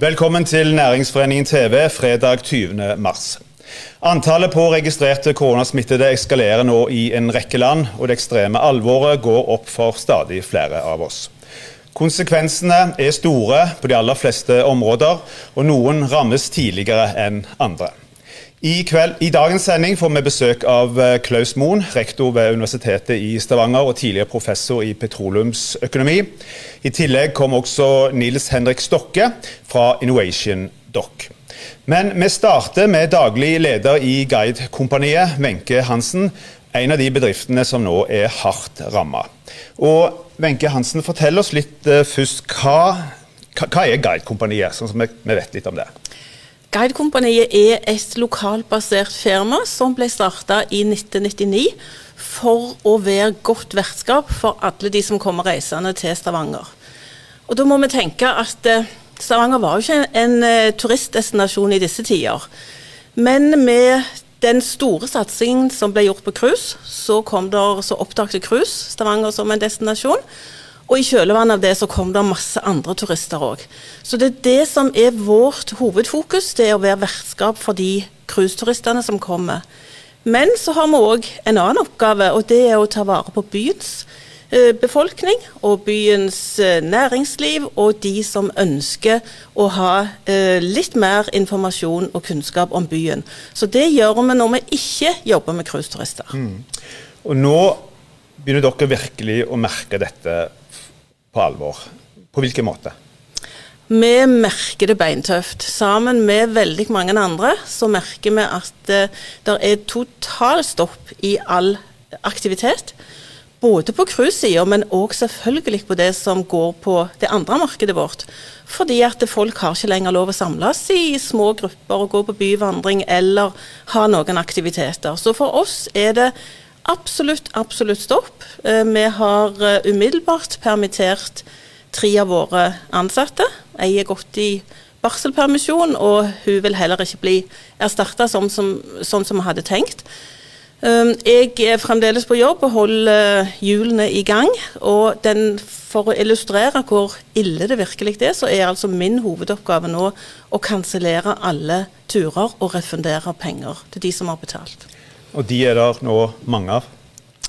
Velkommen til Næringsforeningen TV fredag 20. mars. Antallet på registrerte koronasmittede eskalerer nå i en rekke land, og det ekstreme alvoret går opp for stadig flere av oss. Konsekvensene er store på de aller fleste områder, og noen rammes tidligere enn andre. I, kveld, I, dagens sending får vi besøk av eh, Klaus Moen, rektor ved Universitetet i Stavanger og tidligere professor i petroleumsøkonomi. I tillegg kom også Nils Henrik Stokke fra Innovation Doc. Men vi starter med daglig leder i Guidekompaniet, Wenche Hansen. En av de bedriftene som nå er hardt ramma. Wenche Hansen, fortell oss litt uh, først. Hva, hva er Guidekompaniet, sånn som vi vet litt om det? Guidekompaniet er et lokalbasert firma som ble starta i 1999 for å være godt vertskap for alle de som kommer reisende til Stavanger. Og Da må vi tenke at eh, Stavanger var jo ikke en, en eh, turistdestinasjon i disse tider. Men med den store satsingen som ble gjort på cruise, så, så oppdaget cruise Stavanger som en destinasjon. Og i kjølvannet av det så kom det masse andre turister òg. Så det er det som er vårt hovedfokus, det er å være vertskap for de cruiseturistene som kommer. Men så har vi òg en annen oppgave, og det er å ta vare på byens eh, befolkning og byens eh, næringsliv og de som ønsker å ha eh, litt mer informasjon og kunnskap om byen. Så det gjør vi når vi ikke jobber med cruiseturister. Mm. Og nå begynner dere virkelig å merke dette på alvor. På hvilken måte? Vi merker det beintøft. Sammen med veldig mange andre så merker vi at uh, det er totalstopp i all aktivitet. Både på cruisesida, men òg selvfølgelig på det som går på det andre markedet vårt. Fordi at folk har ikke lenger lov å samles i små grupper og gå på byvandring eller ha noen aktiviteter. Så for oss er det absolutt, absolutt stopp. Eh, vi har eh, umiddelbart permittert tre av våre ansatte. Ei er gått i barselpermisjon, og hun vil heller ikke bli erstatta sånn sånn som vi hadde tenkt. Eh, jeg er fremdeles på jobb og holder hjulene i gang. og den, For å illustrere hvor ille det virkelig er, så er altså min hovedoppgave nå å kansellere alle turer og refundere penger til de som har betalt. Og de er der nå mange av?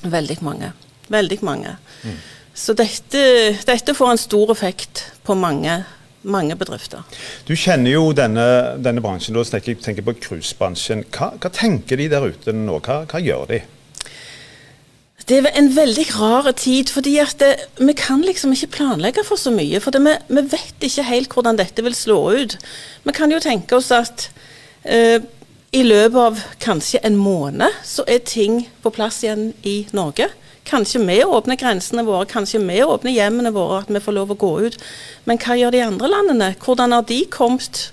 Veldig mange. Veldig mange. Mm. Så dette, dette, får en stor effekt på mange, mange bedrifter. Du kjenner jo denne, denne bransjen, da tenker jeg tenker på cruisebransjen. Hva, hva, tenker de der ute nå? Hva, hva gjør de? Det er en veldig rar tid, fordi det, vi kan liksom ikke planlegge for så mye. For det, vi, vi, vet ikke helt hvordan dette vil slå ut. Vi kan jo tenke oss at uh, i løpet av kanskje en måned så er ting på plass igjen i Norge. Kanskje vi åpner grensene våre, kanskje vi åpner hjemmene våre, at vi får lov å gå ut. Men hva gjør de andre landene? Hvordan har de kommet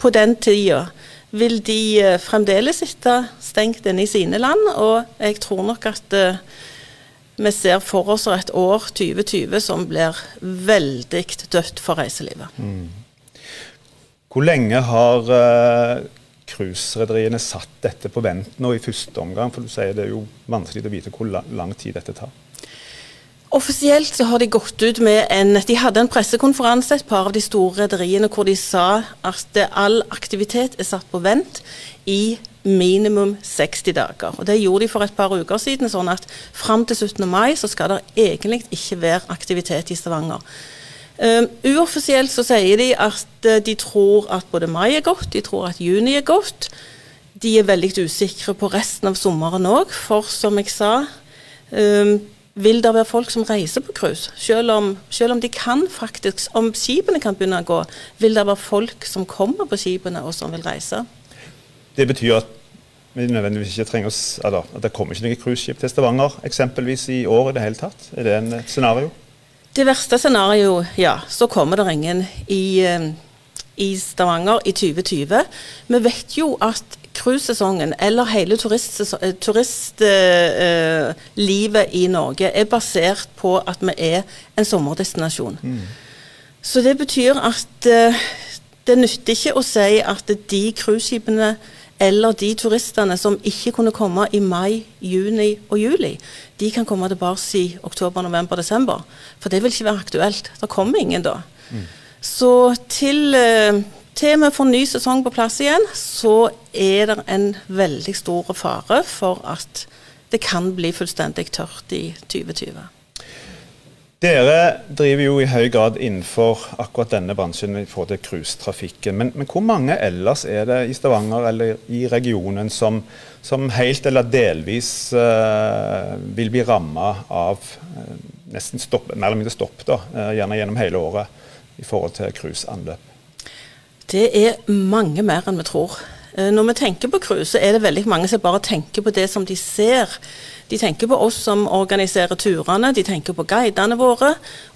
på den tida? Vil de uh, fremdeles sitte stengt inne i sine land? Og jeg tror nok at uh, vi ser for oss et år 2020 som blir veldig dødt for reiselivet. Mm. Hvor lenge har uh cruiserederiene satt dette på vent nå i første omgang? For du sier det er jo vanskelig å vite hvor lang tid dette tar. Offisielt så har de gått ut med en De hadde en pressekonferanse, et par av de store rederiene, hvor de sa at all aktivitet er satt på vent i minimum 60 dager. Og Det gjorde de for et par uker siden, sånn at fram til 17. mai så skal det egentlig ikke være aktivitet i Stavanger. Um, uoffisielt så sier de at uh, de tror at både mai er godt, de tror at juni er godt. De er veldig usikre på resten av sommeren òg, for som jeg sa um, vil det være folk som reiser på cruise. Selv om, selv om, de kan faktisk, om skipene kan begynne å gå, vil det være folk som kommer på skipene og som vil reise. Det betyr at vi nødvendigvis ikke trenger oss, eller, at det kommer ikke noe cruiseskip til Stavanger eksempelvis i år i det hele tatt? Er det en scenario? Det verste scenarioet, ja, så kommer det ingen i, eh, i Stavanger i 2020. Vi vet jo at cruisesesongen, eller hele turistlivet turist, uh, uh, i Norge, er basert på at vi er en sommerdestinasjon. Mm. Så det betyr at uh, det nytter ikke å si at de cruiseskipene eller de turistene som ikke kunne komme i mai, juni og juli, de kan komme tilbake i oktober, november, desember. For det vil ikke være aktuelt. Det kommer ingen da. Mm. Så til, eh, til vi får ny sesong på plass igjen, så er det en veldig stor fare for at det kan bli fullstendig tørt i 2020. Dere driver jo i høy grad innenfor akkurat denne bransjen i forhold til cruisetrafikken. Men, men, hvor mange ellers er det i Stavanger eller i regionen som, som helt eller delvis uh, vil bli ramma av uh, nesten stopp, mer eller mindre stopp, da, uh, gjerne gjennom hele året, i forhold til cruiseanløp? Det er mange mer enn vi tror. Når vi tenker på cruise, er det veldig mange som bare tenker på det som de ser. De tenker på oss som organiserer turene, de tenker på guidene våre.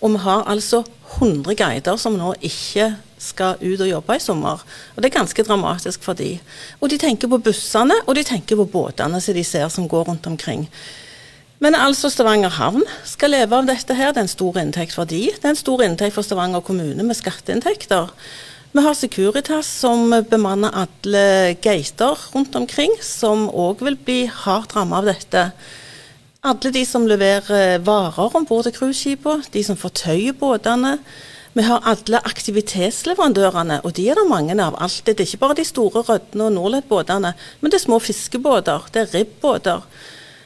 Og vi har altså 100 guider som nå ikke skal ut og jobbe i sommer. Og Det er ganske dramatisk for de. Og de tenker på bussene, og de tenker på båtene som de ser som går rundt omkring. Men altså Stavanger havn skal leve av dette her. Det er en stor inntekt for de. Det er en stor inntekt for Stavanger kommune med skatteinntekter. Vi har Securitas som bemanner alle gater rundt omkring, som òg vil bli hardt rammet av dette. Alle de som leverer varer om bord til cruiseskipene, de som fortøyer båtene. Vi har alle aktivitetsleverandørene, og de er det mange av. alltid. Det er ikke bare de store Rødne og Norled-båtene, men det er små fiskebåter, det er ribbåter.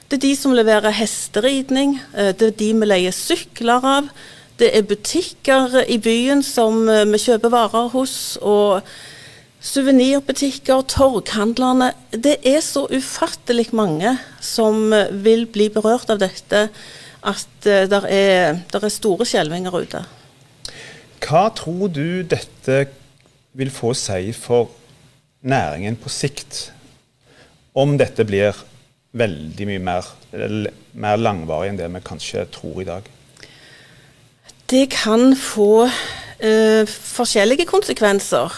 Det er de som leverer hesteridning, eh, det er de vi leier sykler av. Det er butikker i byen som eh, vi kjøper varer hos. og Suvenirbutikker, torghandlerne. Det er så ufattelig mange som vil bli berørt av dette at uh, det er, er, store skjelvinger ute. Hva tror du dette vil få si for næringen på sikt, om dette blir veldig mye mer, mer langvarig enn det vi kanskje tror i dag? Det kan få uh, forskjellige konsekvenser.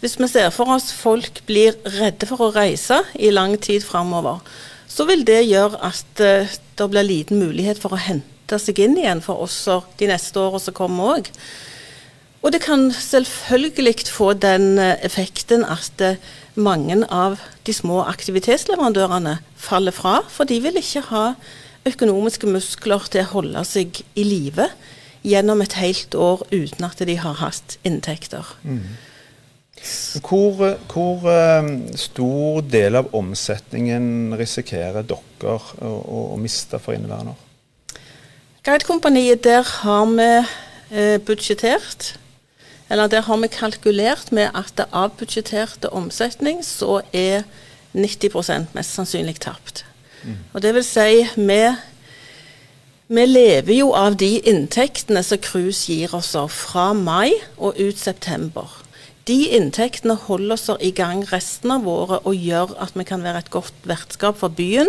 Hvis vi ser for oss folk blir redde for å reise i lang tid framover, så vil det gjøre at uh, det blir liten mulighet for å hente seg inn igjen for oss de neste årene som kommer òg. Og det kan selvfølgelig få den uh, effekten at uh, mange av de små aktivitetsleverandørene faller fra, for de vil ikke ha økonomiske muskler til å holde seg i live gjennom et helt år uten at de har hatt inntekter. Mm. Hvor, hvor uh, stor del av omsetningen risikerer dere å, å miste for inneværende år? Guidekompaniet, der har vi uh, budsjettert eller der har vi kalkulert med at det av budsjetterte omsetning så er 90% mest sannsynlig tapt. Mm. Og det vil si, vi, vi lever jo av de inntektene som cruise gir oss fra mai og ut september. De inntektene holder oss i gang resten av året og gjør at vi kan være et godt vertskap for byen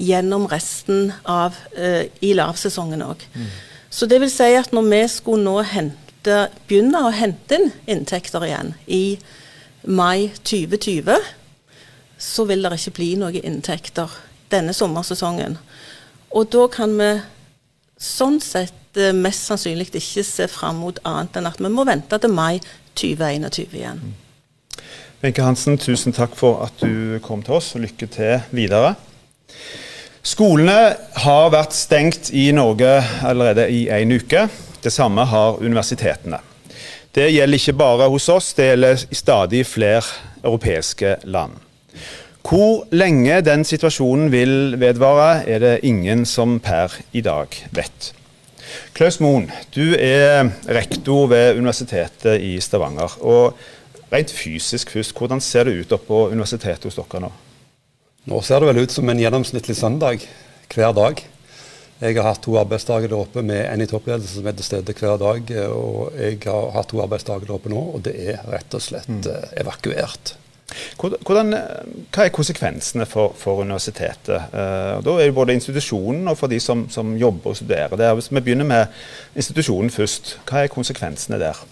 gjennom resten av eh, i lavsesongen òg. Mm. Så det vil si at når vi skulle nå hente, begynne å hente inn inntekter igjen i mai 2020, så vil det ikke bli noen inntekter denne sommersesongen. Og da kan vi sånn sett eh, mest sannsynlig ikke se fram mot annet enn at vi må vente til mai 2021 igjen. Wenche Hansen, tusen takk for at du kom til oss, og lykke til videre. Skolene har vært stengt i Norge allerede i en uke. Det samme har universitetene. Det gjelder ikke bare hos oss, det gjelder i stadig flere europeiske land. Hvor lenge den situasjonen vil vedvare, er det ingen som per i dag vet. Klaus Moen, du er rektor ved Universitetet i Stavanger. og Rent fysisk først, hvordan ser det ut på universitetet hos dere nå? Nå ser det vel ut som en gjennomsnittlig søndag hver dag. Jeg har hatt to arbeidsdager der oppe med en i toppledelse som er til stede hver dag. Og jeg har hatt to arbeidsdager der oppe nå, og det er rett og slett mm. Eh, evakuert. Hvordan, hva er konsekvensene for, for universitetet? Uh, da er det både institusjonen og for de som, som jobber og studerer der. Hvis vi begynner med institusjonen først, hva er konsekvensene der?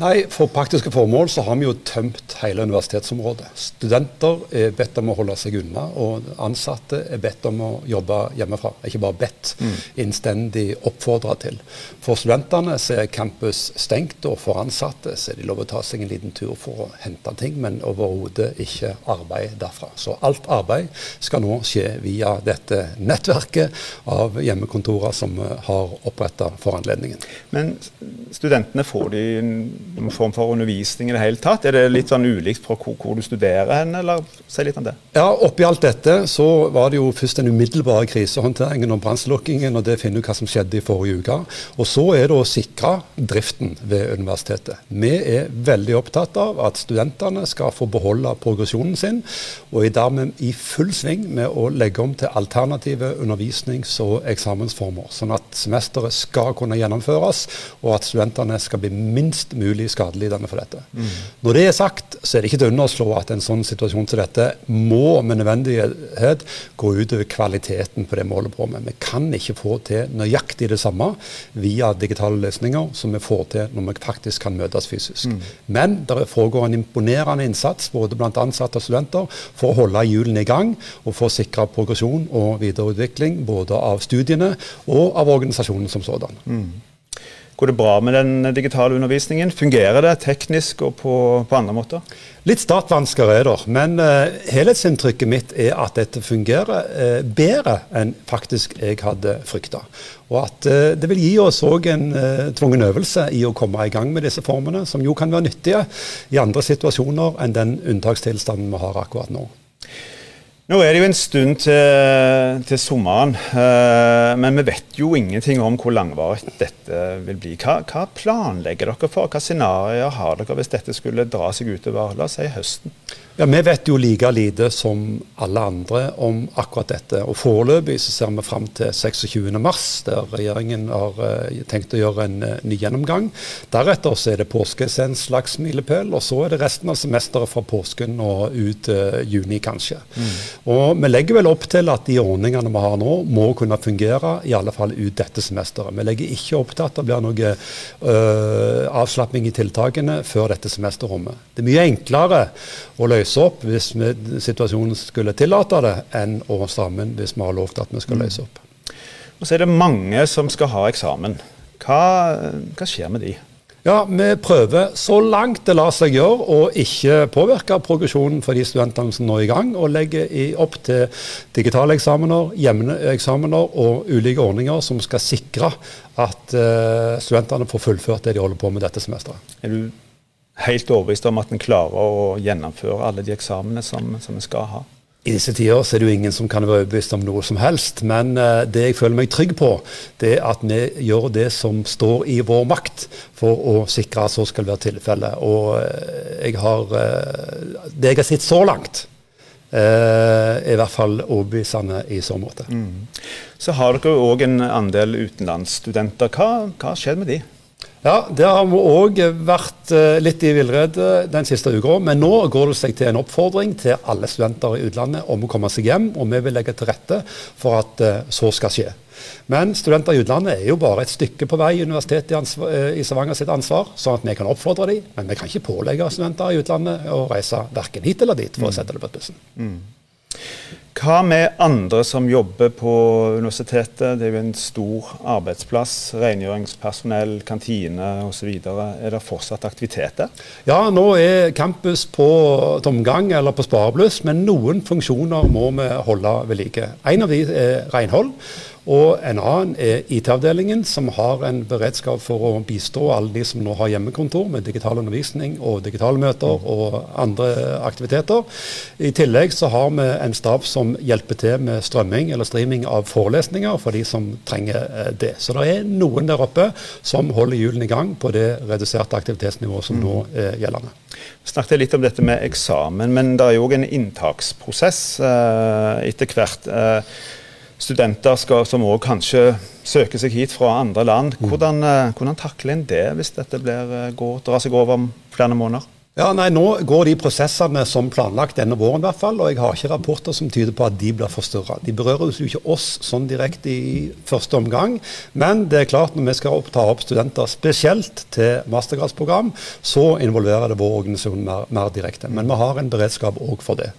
Nei, For praktiske formål så har vi jo tømt hele universitetsområdet. Studenter er bedt om å holde seg unna, og ansatte er bedt om å jobbe hjemmefra. Ikke bare bedt, mm. innstendig oppfordra til. For studentene så er campus stengt, og for ansatte så er de lov å ta seg en liten tur for å hente ting, men overhodet ikke arbeid derfra. Så alt arbeid skal nå skje via dette nettverket av hjemmekontorer som vi har oppretta for anledningen. Men studentene får de noen form for undervisning i det hele tatt? Er det litt sånn ulikt fra hvor, hvor du studerer hen, eller si litt om det? Ja, Oppi alt dette så var det jo først den umiddelbare krisehåndteringen og brannslukkingen, og det finner du hva som skjedde i forrige uke. Og så er det å sikre driften ved universitetet. Vi er veldig opptatt av at studentene skal få beholde progresjonen sin, og er dermed i full sving med å legge om til alternative undervisnings- og eksamensformer, sånn at semesteret skal kunne gjennomføres, og at studentene skal bli minst mulig skadelidende for dette. Mm. Når det er sagt, så er det ikke til å underslå at en sånn situasjon som dette må med nødvendighet gå utover kvaliteten på det vi holder på med. Vi kan ikke få til nøyaktig det samme via digitale løsninger som vi får til når vi faktisk kan møtes fysisk. Mm. Men det foregår en imponerende innsats både blant ansatte og studenter for å holde hjulene i gang og for å sikre progresjon og videreutvikling både av studiene og av organisasjonen som sådan. Mm. Går det bra med den digitale undervisningen? Fungerer det teknisk og på, på andre måter? Litt startvansker er det, men uh, helhetsinntrykket mitt er at dette fungerer uh, bedre enn faktisk jeg hadde frykta. Og at uh, det vil gi oss òg en tvungen øvelse i å komme i gang med disse formene, som jo kan være nyttige i andre situasjoner enn den unntakstilstanden vi har akkurat nå. Nå er det jo en stund til, til sommeren, eh, men vi vet jo ingenting om hvor langvarig dette vil bli. Hva, hva, planlegger dere for? Hva scenarioer har dere hvis dette skulle dra seg utover la oss si høsten? Ja, Vi vet jo like lite som alle andre om akkurat dette. og Foreløpig så ser vi fram til 26.3, der regjeringen har uh, tenkt å gjøre en uh, ny gjennomgang. Deretter så er det påskeessens en slags milepæl, og så er det resten av semesteret fra påsken og ut uh, juni, kanskje. Mm. Og Vi legger vel opp til at de ordningene vi har nå, må kunne fungere i alle fall ut dette semesteret. Vi legger ikke opp til at det blir noe avslapping i tiltakene før dette semesterrommet. Det er mye enklere å løse løse opp hvis vi, situasjonen skulle tillate det, enn å stramme inn hvis vi har lovt at vi skal mm. løse opp. Og Så er det mange som skal ha eksamen. Hva, hva skjer med de? Ja, Vi prøver så langt det lar seg gjøre å ikke påvirke progresjonen for de studentene som nå er i gang, og legger opp til digitale eksamener, hjemmeeksamener og ulike ordninger som skal sikre at uh, studentene får fullført det de holder på med dette semesteret. Er du helt overbevist om at en klarer å gjennomføre alle de eksamene som, som en skal ha. I disse tider så er det jo ingen som kan være overbevist om noe som helst. Men uh, det jeg føler meg trygg på, det er at vi gjør det som står i vår makt for å sikre at så skal være tilfellet. Og uh, jeg har uh, Det jeg har sett så langt, er i hvert fall overbevisende i så måte. Mm. Så har dere òg en andel utenlandsstudenter. Hva har skjedd med de? Ja, det har vi òg vært eh, litt i villrede den siste uka. Men nå går det seg til en oppfordring til alle studenter i utlandet om å komme seg hjem. Og vi vil legge til rette for at eh, så skal skje. Men studenter i utlandet er jo bare et stykke på vei Universitetet i, eh, i Stavanger sitt ansvar, sånn at vi kan oppfordre dem. Men vi kan ikke pålegge studenter i utlandet å reise verken hit eller dit, for å sette det på bussen. Mm. Hva med andre som jobber på universitetet? Det er jo en stor arbeidsplass. Rengjøringspersonell, kantine osv. Er det fortsatt aktiviteter? Ja, nå er campus på tomgang eller på sparebluss, men noen funksjoner må vi holde ved like. En av de er renhold. Og en annen er IT-avdelingen, som har en beredskap for å bistå alle de som nå har hjemmekontor med digital undervisning og digitale møter og andre aktiviteter. I tillegg så har vi en stab som hjelper til med strømming eller streaming av forelesninger for de som trenger eh, det. Så det er noen der oppe som holder hjulene i gang på det reduserte aktivitetsnivået som mm. nå er gjeldende. Vi snakket litt om dette med eksamen, men det er jo òg en inntaksprosess eh, etter hvert. Eh, studenter skal, som òg kanskje søker seg hit fra andre land. Mm. Hvordan, eh, hvordan takler en det hvis dette blir, eh, går, drar seg over om flere måneder? Ja, nei, Nå går de prosessene som planlagt denne våren, i hvert fall, og jeg har ikke rapporter som tyder på at de blir forstyrra. De berører jo ikke oss sånn direkte i første omgang, men det er klart når vi skal ta opp studenter spesielt til mastergradsprogram, så involverer det vår organisasjon mer, mer direkte. Men vi har en beredskap òg for det.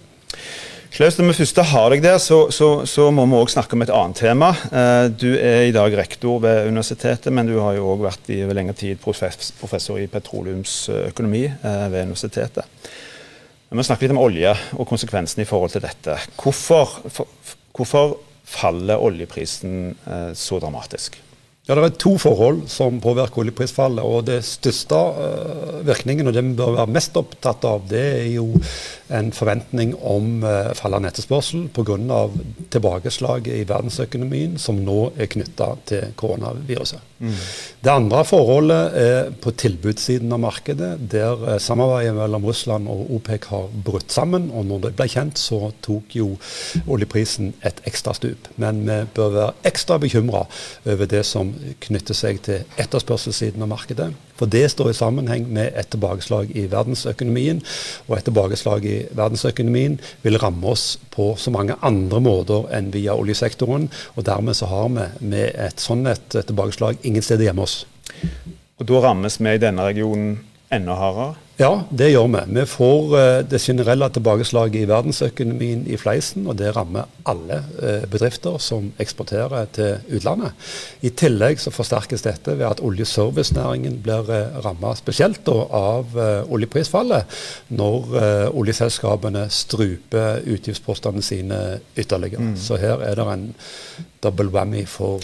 Klaus, når vi først har deg der, så, så, så må vi òg snakke om et annet tema. Eh, du er i dag rektor ved universitetet, men du har jo òg vært i over lengre tid professor i petroleumsøkonomi eh, ved universitetet. Vi må snakke litt om olje og konsekvensene i forhold til dette. Hvorfor, for, hvorfor faller oljeprisen eh, så dramatisk? Ja, Det er to forhold som påvirker oljeprisfallet. og Det største uh, virkningen, og det vi bør være mest opptatt av, det er jo en forventning om uh, fallende etterspørsel pga. tilbakeslaget i verdensøkonomien som nå er knytta til koronaviruset. Mm. Det andre forholdet er på tilbudssiden av markedet, der uh, samarbeidet mellom Russland og OPEC har brutt sammen. og Når det ble kjent, så tok jo oljeprisen et ekstra stup. Men vi bør være ekstra bekymra over det som knytter seg til etterspørselssiden av markedet. For det står i sammenheng med et tilbakeslag i verdensøkonomien. Og et tilbakeslag i verdensøkonomien vil ramme oss på så mange andre måter enn via oljesektoren. Og dermed så har vi med et sånn et tilbakeslag ingen steder hjemme oss. Og da rammes vi i denne regionen enda hardere? Ja, det gjør vi. Vi får uh, det generelle tilbakeslaget i verdensøkonomien i fleisen, og det rammer alle uh, bedrifter som eksporterer til utlandet. I tillegg så forsterkes dette ved at oljeservicenæringen blir eh, rammet spesielt da, av uh, oljeprisfallet, når oljeselskapene struper utgiftspostene sine ytterligere. Mm. Så her er det en double whammy for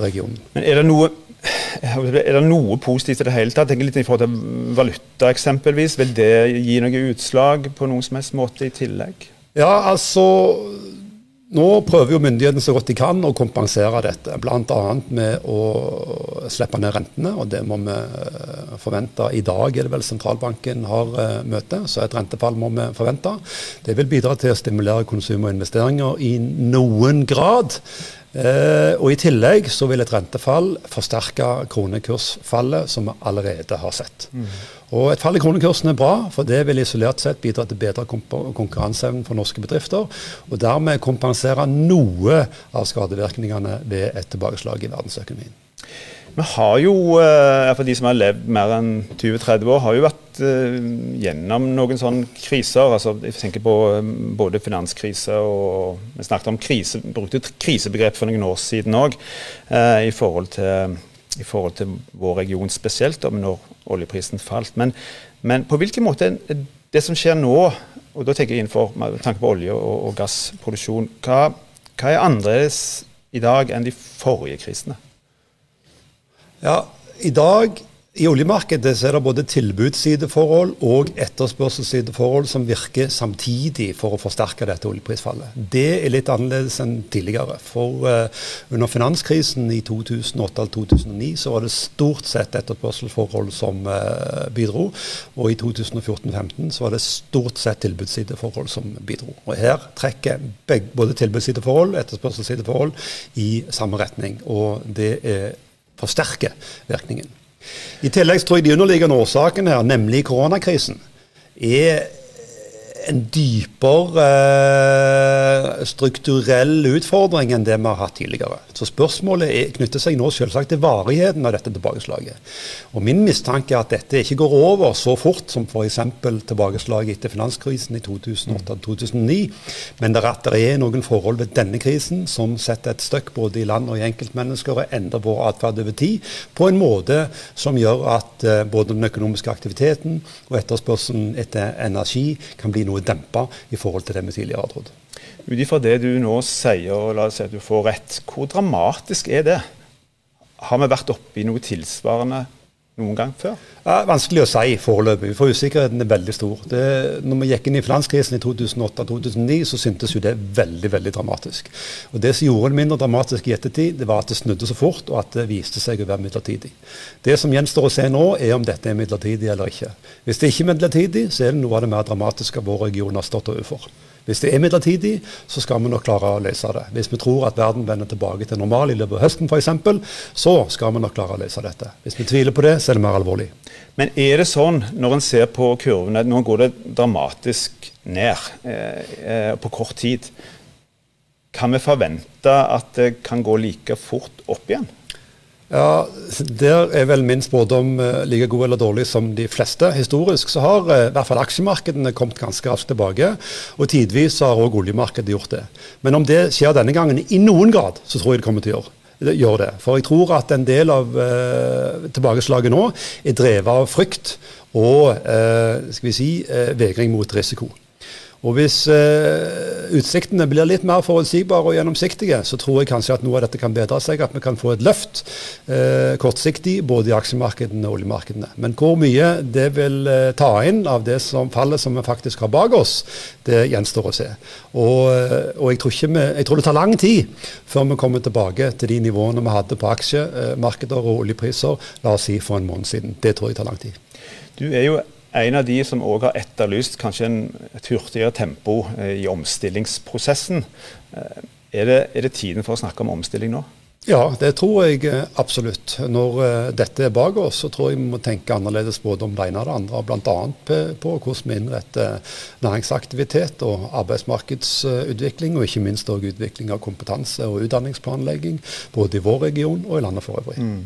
regionen. Men er det noe er det noe positivt i det hele tatt? Tenker litt i forhold til Valuta eksempelvis. Vil det gi noe utslag på noen som helst måte i tillegg? Ja, altså nå prøver jo myndighetene så godt de kan å kompensere dette, bl.a. med å slippe ned rentene. og Det må vi eh, forvente. I dag er det vel sentralbanken har uh, møte, så et rentefall må vi forvente. Det vil bidra til å stimulere konsum og investeringer i noen grad. Eh, og I tillegg så vil et rentefall forsterke kronekursfallet som vi allerede har sett. Mm. Og Et fall i kronekursen er bra, for det vil isolert sett bidra til bedre konkurranseevnen for norske bedrifter, og dermed kompensere noe av skadevirkningene ved et tilbakeslag i verdensøkonomien. Vi har jo, eh, for de som har levd mer enn 20-30 år, har jo vært uh, gjennom noen sånne kriser. altså Jeg tenker på um, både finanskrise og Vi snakket om krise, brukte krisebegrep for noen år siden òg, i, i, forhold til vår region spesielt, om når oljeprisen falt. Men, men på hvilken måte det som skjer nå, og da tenker jeg innenfor med tanke på olje- og, og gassproduksjon, hva, hva er annerledes i dag enn de forrige krisene? Ja, i dag i oljemarkedet så er det både tilbudssideforhold og etterspørselssideforhold som virker samtidig for å forsterke dette oljeprisfallet. Det er litt annerledes enn tidligere. For uh, under finanskrisen i 2008-2009 så var det stort sett etterspørselsforhold som uh, bidro. Og i 2014-2015 så var det stort sett tilbudssideforhold som bidro. Og her trekker begge, både tilbudssideforhold og etterspørselssideforhold i samme retning. Og det er forsterker virkningen. I tillegg tror jeg de underliggende årsakene nemlig koronakrisen, er en dypere uh, strukturell utfordring enn det vi har hatt tidligere. Så Spørsmålet er, knytter seg nå selvsagt til varigheten av dette tilbakeslaget. Og Min mistanke er at dette ikke går over så fort som f.eks. tilbakeslaget etter finanskrisen i 2008-2009, men det er noen forhold ved denne krisen som setter et støkk både i land og i enkeltmennesker og endrer vår atferd over tid på en måte som gjør at uh, både den økonomiske aktiviteten og etterspørselen etter energi kan bli noe noe dempa i forhold til det vi tidligere har trodd. Ut ifra det du nå sier, og la oss si at du får rett, hvor dramatisk er det? Har vi vært oppe i noe tilsvarende noen gang før? Ja, vanskelig å si foreløpig, for usikkerheten er veldig stor. Det, når vi gikk inn i finanskrisen i 2008-2009, så syntes jo det veldig veldig dramatisk. Og Det som gjorde det mindre dramatisk i ettertid, det var at det snudde så fort, og at det viste seg å være midlertidig. Det som gjenstår å se nå, er om dette er midlertidig eller ikke. Hvis det ikke er midlertidig, så er det noe av det mer dramatiske vår region har stått overfor. Hvis det er midlertidig, så skal vi nok klare å løse det. Hvis vi tror at verden vender tilbake til normal i løpet av høsten f.eks., så skal vi nok klare å løse dette. Hvis vi tviler på det, så er det mer alvorlig. Men er det sånn, når en ser på kurvene, nå går det dramatisk ned eh, eh, på kort tid. Kan vi forvente at det kan gå like fort opp igjen? Ja, Der er vel min spådom uh, like god eller dårlig som de fleste. Historisk så har uh, i hvert fall aksjemarkedene kommet ganske raskt tilbake. Og tidvis har òg oljemarkedet gjort det. Men om det skjer denne gangen i noen grad, så tror jeg det kommer til å gjøre gjør det. For jeg tror at en del av eh, tilbakeslaget nå er drevet av frykt og eh, skal vi si, eh, vegring mot risiko. Og Hvis eh, utsiktene blir litt mer forutsigbare og gjennomsiktige, så tror jeg kanskje at noe av dette kan bedre seg. At vi kan få et løft eh, kortsiktig både i aksjemarkedene og oljemarkedene. Men hvor mye det vil eh, ta inn av det som fallet som vi faktisk har bak oss, det gjenstår å se. Og, og jeg, tror vi, jeg, tror det tar lang tid før vi kommer tilbake til de nivåene vi hadde på aksjemarkeder og oljepriser la oss si for en måned siden. Det tror jeg tar lang tid. Du er jo en av de som òg har etterlyst kanskje en, et hurtigere tempo eh, i omstillingsprosessen. Eh, er det, er det tiden for å snakke om omstilling nå? Ja, det tror jeg eh, absolutt. Når uh, dette er bak oss, så tror jeg vi må tenke annerledes både om det ene og det andre. Bl.a. På, hvordan vi innretter næringsaktivitet og arbeidsmarkedsutvikling, og ikke minst også utvikling av kompetanse og utdanningsplanlegging, både i vår region og i landet for øvrig. Mm.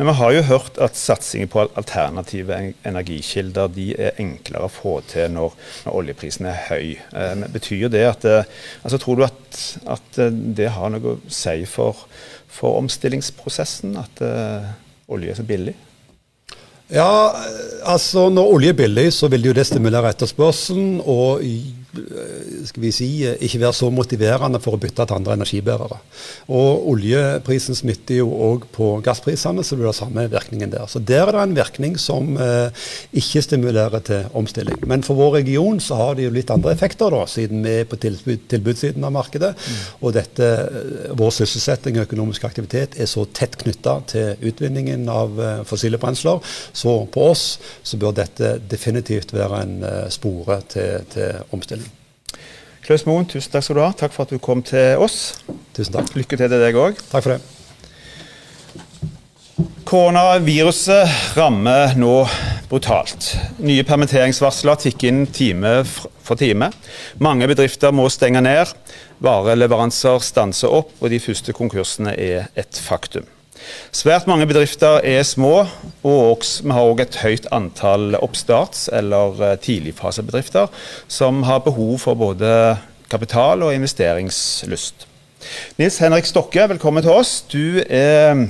Men vi har jo hørt at satsinger på alternative energikilder de er enklere å få til når, når oljeprisen er høy. Men betyr det at altså, Tror du at, at det har noe å si for for omstillingsprosessen at uh, olje er så billig? Ja, altså når olje er billig, så vil jo det stimulere etterspørselen. Og Eh, skal vi si, eh, ikke være så motiverende for å bytte til andre energibærere. Og Oljeprisen smitter jo òg på gassprisene, så det blir samme virkningen der. Så Der er det en virkning som eh, ikke stimulerer til omstilling. Men for vår region så har det jo litt andre effekter, da, siden vi er på tilbud, tilbudssiden av markedet. Mm. Og dette, eh, vår sysselsetting og økonomisk aktivitet er så tett knytta til utvinningen av eh, fossile brensler. Så på oss så bør dette definitivt være en eh, spore til, til omstilling. Klaus Moen, tusen takk skal du ha. Takk for at du kom til oss. Tusen takk. Lykke til til deg òg. Takk for det. Koronaviruset rammer nå brutalt. Nye permitteringsvarsler tikker inn time for time. Mange bedrifter må stenge ned. Vareleveranser stanser opp, og de første konkursene er et faktum. Svært mange bedrifter er små, og vi har òg et høyt antall oppstarts- eller eh, tidligfasebedrifter som har behov for både kapital og investeringslyst. Nils Henrik Stokke, velkommen til oss. Du er,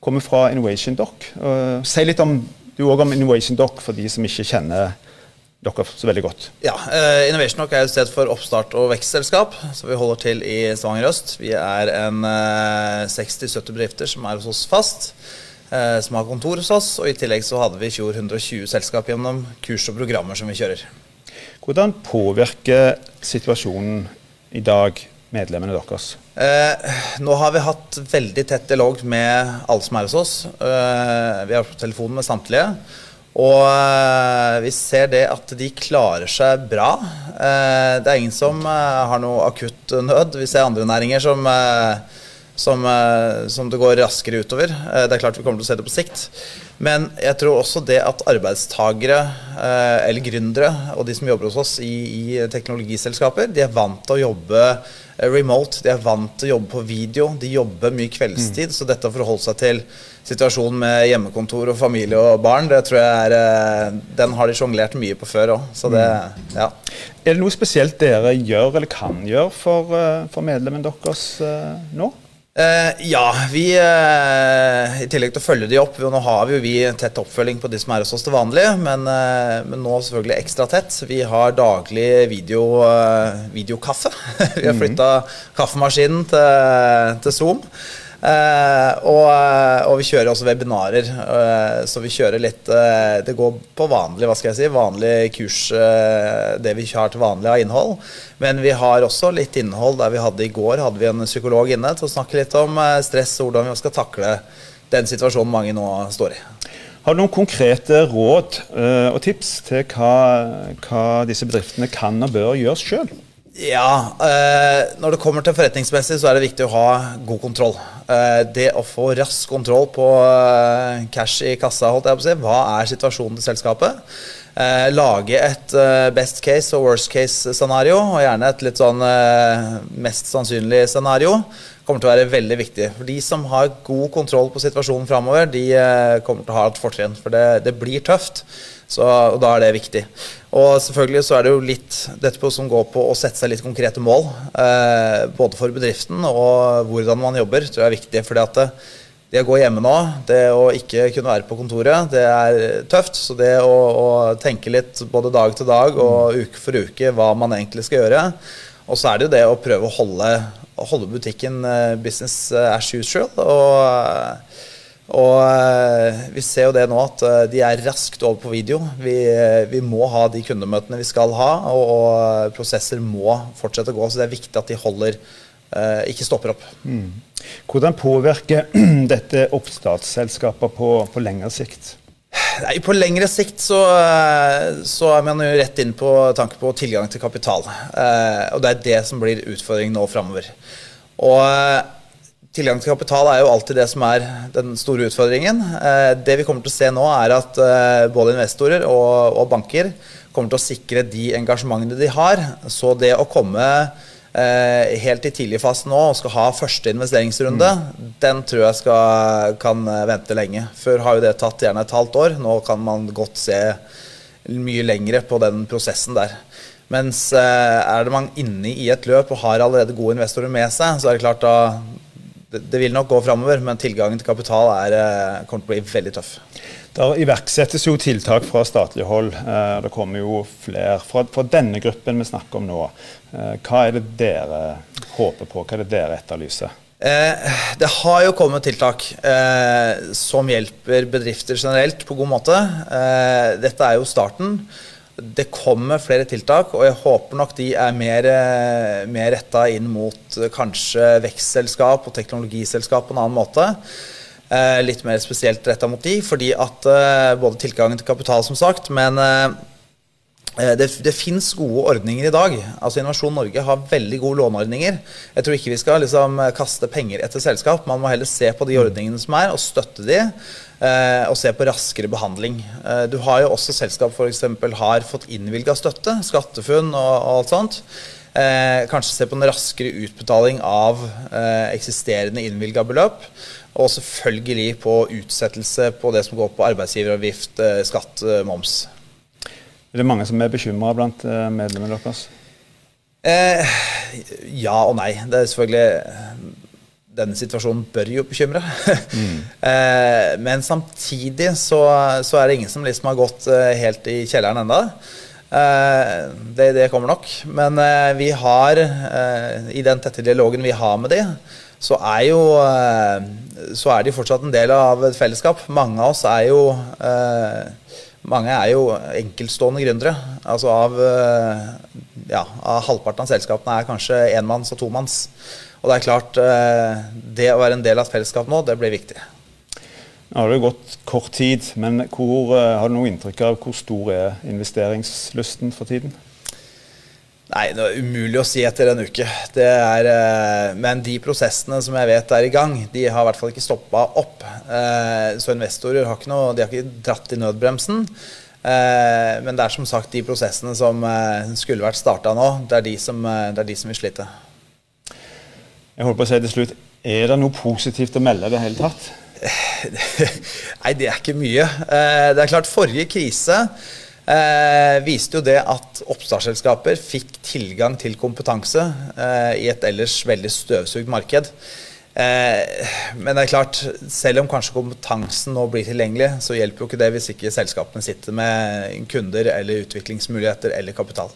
kommer fra Innovation Doc. Si litt om du også om Innovation Doc for de som ikke kjenner dere så veldig godt? Ja, uh, Innovation Dock er et sted for oppstart- og vekstselskap. Så vi holder til i Stavanger øst. Vi er en eh, 60-70 bedrifter som er hos oss fast. Uh, som har kontor hos oss. Og i tillegg så hadde vi i fjor 120 selskap gjennom kurs og programmer som vi kjører. Hvordan påvirker situasjonen i dag medlemmene deres? nå har vi hatt veldig tett dialog med alle som er hos oss. vi har på telefonen med samtlige. Og eh, vi ser det at de klarer seg bra. Eh, det er ingen som eh, har noe akutt nød. Vi ser andre næringer som, som, som det går raskere utover. Det er klart vi kommer til å se det på sikt. Men jeg tror også det at arbeidstagere eller gründere og de som jobber hos oss i, i teknologiselskaper, de er vant til å jobbe remote. De er vant til å jobbe på video. De jobber mye kveldstid. Mm. Så dette å forholde seg til situasjonen med hjemmekontor og familie og barn, det tror jeg er eh, Den har de sjonglert mye på før òg. Så det mm. Ja. Er det noe spesielt dere gjør eller kan gjøre for, eh, for medlemmen deres eh, nå? Eh, ja, vi eh, i tillegg til å følge de opp Nå har vi jo vi tett oppfølging på de som er hos oss til vanlig, men, eh, men nå selvfølgelig ekstra tett. Vi har daglig video, videokaffe. vi har flytta mm. kaffemaskinen til, til Zoom. Uh, og, eh, og, vi kjører også webinarer. Uh, så vi kjører litt Det går på vanlig hva skal jeg si, vanlig kurs, det vi har til vanlig av innhold. Men vi har også litt innhold der vi hadde i går hadde vi en psykolog inne til å snakke litt om stress og hvordan vi skal takle den situasjonen mange nå står i. Har du noen konkrete råd og tips til hva, hva disse bedriftene kan og bør gjøre sjøl? Ja, eh, Når det kommer til forretningsmessig, så er det viktig å ha god kontroll. Eh, det å få rask kontroll på eh, cash i kassa, holdt jeg på å si. Hva er situasjonen til selskapet? Eh, lage et eh, best case og worst case-scenario, og gjerne et litt sånn eh, mest sannsynlig scenario. kommer til å være veldig viktig. For De som har god kontroll på situasjonen framover, de kommer til å ha et fortrinn. For det, det blir tøft. Så, og Da er det viktig. Og selvfølgelig så er det jo litt dette på, som går på å sette seg litt konkrete mål. Eh, både for bedriften og hvordan man jobber, tror jeg er viktig. fordi at det, det å gå hjemme nå, det å ikke kunne være på kontoret, det er tøft. Så det å, å tenke litt både dag til dag og uke for uke hva man egentlig skal gjøre. Og så er det jo det å prøve å holde, å holde butikken eh, business as usual. Og og eh, vi ser jo det nå at eh, de er raskt over på video. Vi, eh, vi må ha de kundemøtene vi skal ha, og, og, prosesser må fortsette å gå. Så det er viktig at de holder, ikke stopper opp. Mm. Hvordan påvirker dette oppstartsselskaper på, på lengre sikt? Nei, På lengre sikt så, så, er man jo rett inn på tanke på tilgang til kapital. og det er det som blir utfordringen nå framover. Og Tilgang til kapital er jo alltid det som er den store utfordringen. Eh, det vi kommer til å se nå, er at eh, både investorer og, og banker kommer til å sikre de engasjementene de har. Så det å komme eh, helt i tidlig fase nå og skal ha første investeringsrunde, mm. den tror jeg skal, kan vente lenge. Før har jo det tatt gjerne et halvt år. Nå kan man godt se mye lengre på den prosessen der. Mens er det man inne i et løp og har allerede gode investorer med seg, så er det klart da det, det, vil nok gå framover, men tilgangen til kapital er, eh, kommer til å bli veldig tøff. Det iverksettes jo tiltak fra statlig hold. Eh, det kommer jo flere fra, fra, denne gruppen vi snakker om nå. Eh, hva er det dere håper på, hva er det dere etterlyser? Eh, det har jo kommet tiltak eh, som hjelper bedrifter generelt på god måte. Eh, dette er jo starten. Det kommer flere tiltak, og jeg håper nok de er mer, eh, mer retta inn mot eh, kanskje vekstselskap og teknologiselskap på en annen måte. Eh, litt mer spesielt retta mot de, fordi at både tilgangen til kapital, som sagt, men det, det fins gode ordninger i dag. Altså Innovasjon Norge har veldig gode låneordninger. Jeg tror ikke vi skal liksom kaste penger etter selskap. Man må heller se på de ordningene som er, og støtte de eh, og se på raskere behandling. Eh, du har jo også selskap f.eks. har fått innvilga støtte, SkatteFUNN og, og, alt sånt. Eh, kanskje se på en raskere utbetaling av eh, eksisterende innvilga beløp. Og selvfølgelig på utsettelse på det som går på arbeidsgiveravgift, eh, skatt, eh, moms. Er det mange som er bekymra blant medlemmene deres? ja og nei. Det er selvfølgelig denne situasjonen bør jo bekymre. Mm. eh, men samtidig så, så, er det ingen som liksom har gått eh, helt i kjelleren enda. Eh, det, det, kommer nok. Men eh, vi har, eh, i den tette dialogen vi har med de, så er jo eh, så er de fortsatt en del av et fellesskap. Mange av oss er jo mange er jo enkeltstående gründere. Altså av, ja, av halvparten av selskapene er kanskje enmanns- og tomanns. Og det er klart, eh, det å være en del av et fellesskap nå, det blir viktig. Nå har det gått kort tid, men hvor, eh, har du noe inntrykk av hvor stor er investeringslysten for tiden? Nei, det er umulig å si etter en uke. Er, eh, men de prosessene som jeg vet er i gang, de har i hvert fall ikke stoppa opp. Så investorer har ikke, noe, har ikke dratt i nødbremsen. Men det er som sagt de prosessene som skulle vært starta nå, det er de som, det er de som vil slite. Jeg holdt på å si til slutt, Er det noe positivt å melde i det hele tatt? Nei, det er ikke mye. Eh, det er klart, forrige krise eh, viste jo det at oppstartsselskaper fikk tilgang til kompetanse eh, i et ellers veldig støvsugd marked. Men det er klart, selv om kanskje kompetansen nå blir tilgjengelig, så hjelper jo ikke det hvis ikke selskapene sitter med kunder eller utviklingsmuligheter eller kapital.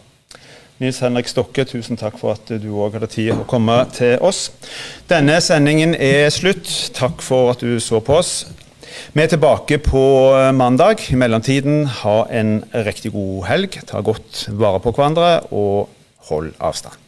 Nils Henrik Stokke, tusen takk for at du òg hadde tid å komme til oss. Denne sendingen er slutt. Takk for at du så på oss. Vi er tilbake på mandag. I mellomtiden, ha en riktig god helg. Ta godt vare på hverandre, og hold avstand.